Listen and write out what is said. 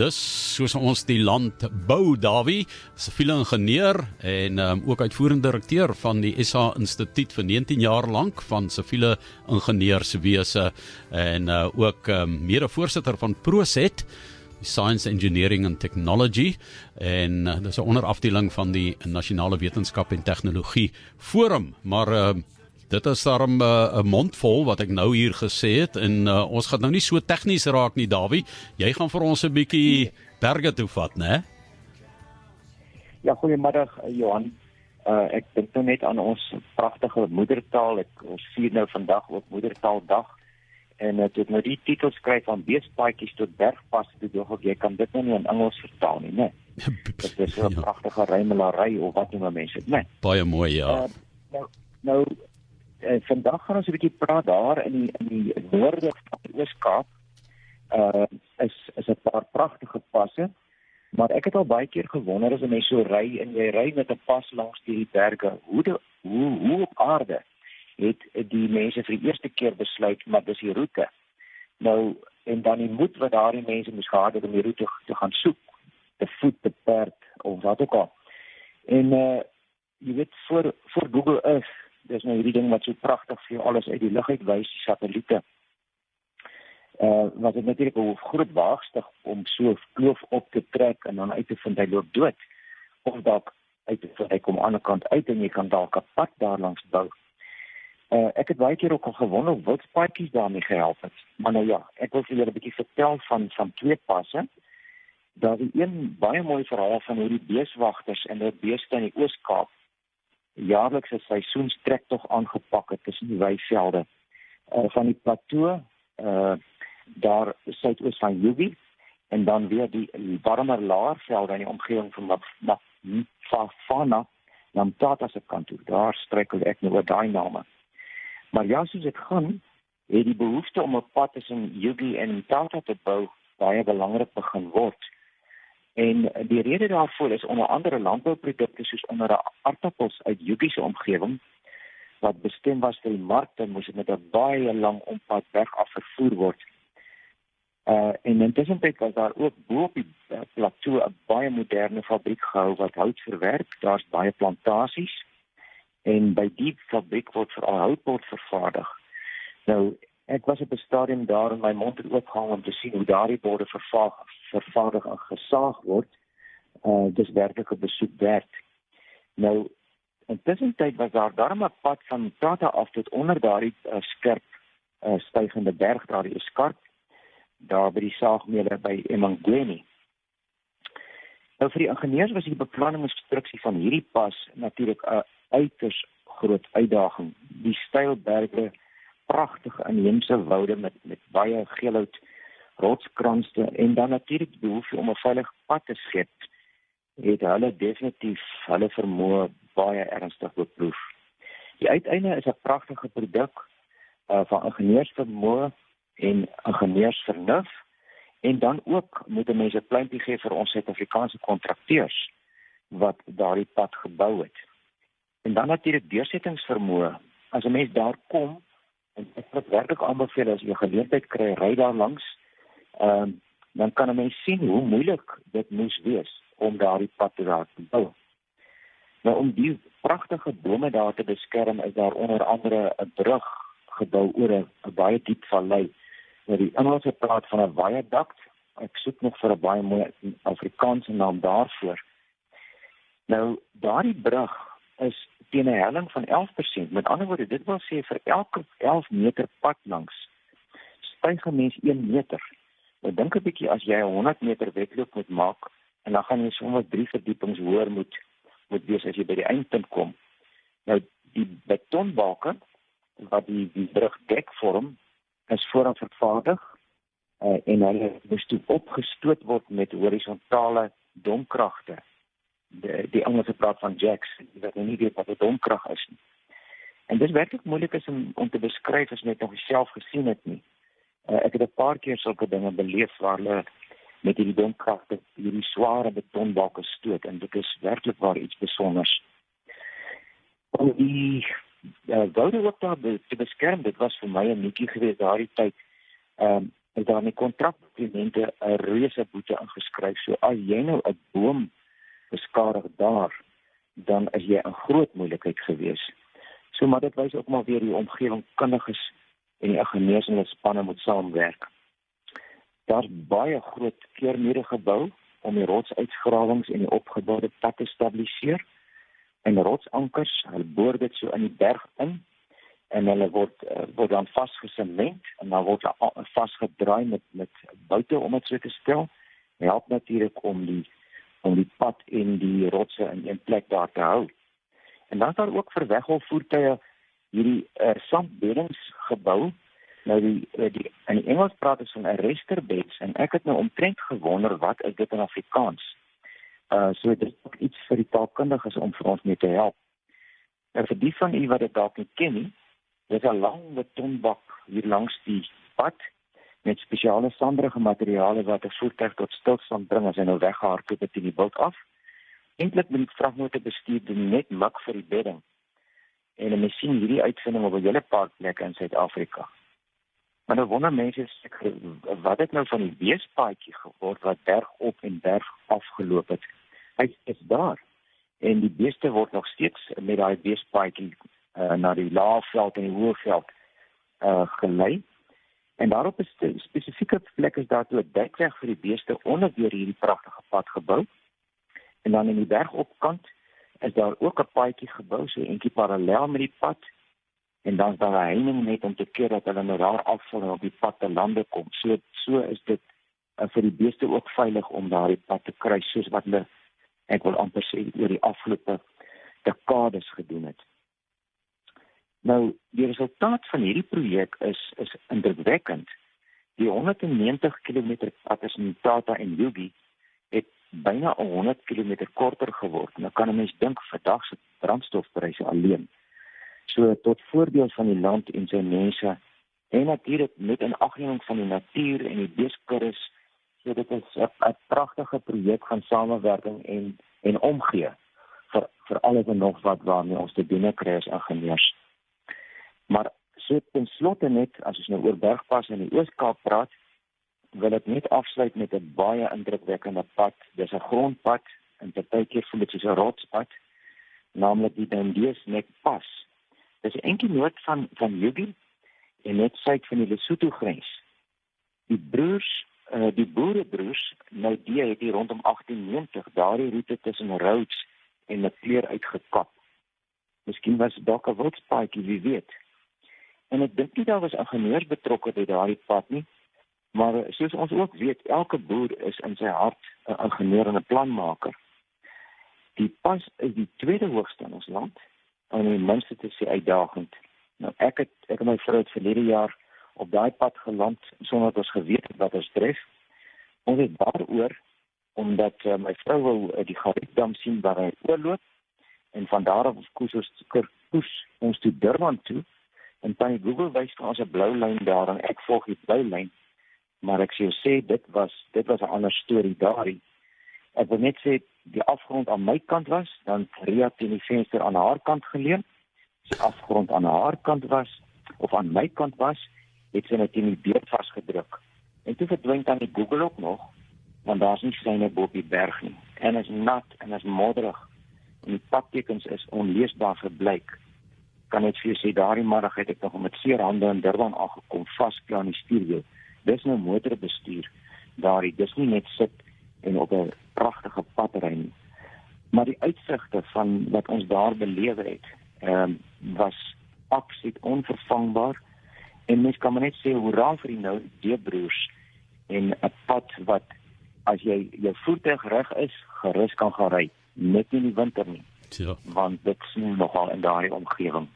Dis soos ons die land bou, Dawie, siviele ingenieur en um, ook uitvoerende direkteur van die SA Instituut vir 19 jaar lank van siviele ingenieurswese en uh, ook um, mede-voorsitter van Proset Science Engineering and Technology en uh, dis 'n onderafdeling van die Nasionale Wetenskap en Tegnologie Forum, maar uh, Dit is daarom eh, 'n uh, mondvol wat ek nou hier gesê het en uh, ons gaan nou nie so tegnies raak nie Dawie. Jy gaan vir ons 'n bietjie berge toe vat, né? Ja, goeiemôre Johan. Uh, ek dink nou net aan ons pragtige moedertaal. Ek ons vier nou vandag ook moedertaaldag en dit uh, nou die titel skryf van beespaadjies tot bergpas toe dog ek jy kan dit nou nie in Engels vertaal nie, né? Dit is 'n ja. pragtige rymelary of wat noem mense dit, né? Baie mooi, ja. Uh, nou nou uh, vandag gaan ons 'n bietjie praat daar in die in die noorde van die Oos-Kaap. Uh is is 'n paar pragtige passe. Maar ek het al baie keer gewonder as 'n mens so ry en jy ry met 'n pas langs die berge, hoe de, hoe hoe op aarde het die mense vir die eerste keer besluit maar dis die roete. Nou en dan die moed wat daardie mense moes gehad het om die roete te gaan soek, te voet, te perd of wat ook al. En uh jy weet voor voor Google Earth dis nou hierdie ding wat so pragtig vir jou alles uit die lug uit wys, die satelliete. Uh wat dit natuurlik 'n groot waagstig om so kloof op te trek en dan uit te vind hy loop dood. Of dalk uit te vind hy kom aan die ander kant uit en jy kan dalk 'n pad daar langs bou. Uh ek het baie keer ook al gewonder wat paadjies daarmee gehelp het. Maar nou ja, ek wil vir julle 'n bietjie vertel van van twee passe. Daar is een baie mooi verhaal van hoe die beeswagters en hulle beeste in die Oos-Kaap jaarlikse seisoenstrek tog aangepak het tussen die weivelde. Uh, van die plateau uh daar suidoos van Yubi en dan weer die warmer laervelde in die omgewing van Mafana na Mtata se kant toe daar strekel ek nou oor daai name. Maar ja soos dit gaan het die behoefte om 'n pad tussen Yubi en Mtata te bou baie belangrik begin word En die rede daarvoor is onder andere landbouprodukte soos onder 'n aardappels uit Jugie se omgewing wat bestem was vir die markte moes met 'n baie lang ompad weg af vervoer word. Uh en intussen het was daar ook bo op die uh, plateau 'n baie moderne fabriek gehou wat hout verwerk. Daar's baie plantasies en by die fabriek word veral houtbord vervaardig. Nou ek was op 'n stadium daar in my mond het oopgehang om te sien hoe daardie borde vervaag vervaardig en gesaag word. Uh dis werklik 'n besoek werd. Nou intussen tyd was daar darm 'n pad van Tata af tot onder daardie uh, skerp uh, stygende berg daar die skarp daar by die saagmeele by Emangweni. Nou vir die ingenieurs was die beplanning en konstruksie van hierdie pas natuurlik 'n uiters groot uitdaging. Die steil berge pragtige inheemse woude met met baie geelhout rotskranste en dan natuurlik die behoefte om 'n veilige pad te skep het hulle definitief hulle vermoë baie ernstig beproef. Die uiteinde is 'n pragtige produk uh, van ingenieursvermoë en ingenieursvernuf en dan ook moet mense 'n pleintjie gee vir ons Suid-Afrikaanse kontrakteurs wat daardie pad gebou het. En dan natuurlik deursettingsvermoë. As 'n mens daar kom En ek wil werklik aanbeveel as jy geleentheid kry, ry daar langs. Ehm um, dan kan 'n mens sien hoe moeilik dit moes wees om daardie pad te raak te bou. Nou om die pragtige bome daar te beskerm, is daar onder andere 'n brug gebou oor 'n baie diep vallei. Nou die Engelse praat van 'n viaduct. Ek soek nog vir 'n baie mooi Afrikaanse naam daarvoor. Nou daardie brug is teen 'n helling van 11%. Met ander woorde, dit wil sê vir elke 11 meter pad langs styg 'n mens 1 meter. Nou dink 'n bietjie as jy 100 meter wedloop moet maak en dan gaan jy sommer 3 verdiepings hoër moet moet wees as jy by die eindpunt kom. Nou die betonbalke wat die die brug dek vorm is vooraf vervaardig uh, en hulle moes toe opgestoot word met horisontale domkragte die die Engelse praat van jacks wat nou nie weet wat 'n domkrag is nie. En dis werklik moeilik is om om te beskryf as net nog self gesien het nie. Uh, ek het 'n paar keer sulke dinge beleef waar hulle met hierdie domkragte hierdie sware betonbalke stoot en dit is werklik waar iets besonders. Om die uh, woude ook daar te beskerm, dit was vir my 'n netjie geweest daardie tyd. Ehm um, is daar in die kontrakdokumente 'n reuse boete ingeskryf. So as jy nou 'n boom beskadig daar, dan is jy 'n groot moeilikheid gewees. So maar dit wys ook maar weer die omgewingskundiges en die ingenieurs en hulle spanne moet saamwerk. Daar's baie groot keurmure gebou om die rotsuitgrawings en die opgeboude pad te stabiliseer. En rotsankers, hulle boor dit so in die berg in en hulle word uh, word dan vasgesement en dan word vasgedraai met met boute om dit so te stel. Dit help natuurlik om die om die pad en die rotse in een plek daar te hou. En dan is daar ook vir wegholvoertuie hierdie uh, sandbeddings gebou. Nou die uh, die in die Engels praat ons van arrestor beds en ek het nou omtrent gewonder wat is dit in Afrikaans? Uh so dit is ook iets vir die taalkundiges om vir ons mee te help. En vir die van u wat dit dalk nie ken nie, dis 'n lang betonbak hier langs die pad met spesiale sanderige materiale wat 'n voertuig tot stilstand bring as hy nou weghardloop het in die bult af. Eintlik moet die vragmotor bestuur doen net mak vir die bedding. En ons sien hierdie uitsending op 'n hele paar plekke in Suid-Afrika. Maar nou wonder mense seker wat het nou van die weespaadjie geword wat berg op en berg afgeloop het. Hy is daar en die beeste word nog steeds met daai weespaadjie uh, na die laafveld en die hoëveld uh gelei. En daarop is spesifieke plekke is daar toe 'n dekweg vir die beeste onder deur hierdie pragtige pad gebou. En dan in die bergopkant is daar ook 'n paadjie gebou so eentjie parallel met die pad en dan is daar 'n heining net om te keer dat hulle nou daar afval en op die pad te lande kom. So so is dit uh, vir die beeste ook veilig om daardie pad te kry soos wat hulle ek wil amper sê oor die afgelope dekades gedoen het. Nou, die resultaat van hierdie projek is is indrukwekkend. Die 190 km pad tussen Tata en Yugi het byna 100 km korter geword. Nou kan 'n mens dink vandag se brandstofpryse alleen. So tot voordeel van die land en sy mense en natuurlik met 'n agneming van die natuur en die beeskuddes. So dit is 'n pragtige projek van samewerking en en omgee vir vir alles en nog wat waarmee ons te doen kry as ingenieurs. Maar so ten slotte net as ons nou oor Bergpas in die Oos-Kaap praat, wil ek net afsluit met 'n baie indrukwekkende pad. Dis 'n grondpad en partykeer voel dit soos 'n rotspad, naamlik die Dandees Nek Pas. Dis 'n enkel noot van van Jubi en net suid van die Lesotho grens. Die broers, uh, die boerebroers, nou die het hier rondom 1890 daardie roete tussen Rhodes en Maclear uitgekap. Miskien was dalk 'n wildspaadjie, wie weet. En ek dink nie daar was ingenieurs betrokke by daardie pad nie. Maar soos ons ook weet, elke boer is in sy hart 'n ingenieur en 'n planmaker. Die pas is die tweede hoogste in ons land en die minste te sê uitdagend. Nou ek het ek en my vrou het verlede jaar op daai pad geland sonder dat ons geweet het wat ons tref. Ons het daaroor omdat uh, my vrou wou uh, die Gariepdam sien waar hy oorloop en van daar af koes ons koes ons toe Durban toe En by Google wys vir ons 'n blou lyn daar en ek volg die blou lyn. Maar ek sê sê dit was dit was 'n ander storie daarin. Ek wil net sê die afgrond aan my kant was, dan Ria teen die venster aan haar kant geleun. Die afgrond aan haar kant was of aan my kant was, het sy net in die beeld vasgedruk. En toe verdwyn dan die Google ook nog, want daar's nie syne bo op die berg nie. En is nat en is modderig. En die padtekens is onleesbaar verbleik kan net vir jou sê daardie middag het ek nog met seer hande in Durban aangekom vasklou aan die stuurwiel. Dis nou motorbestuur. Daardie dis nie net sit en op 'n pragtige padry nie. Maar die uitsigte van wat ons daar beleef het, ehm um, was absoluut onvervangbaar. En mens kan maar net sê hoe raak vir die nou die broers en 'n pad wat as jy jou voertuig reg is, gerus kan gaan ry, net in die winter nie. Ja. Want dit sien nogal in daardie omgewing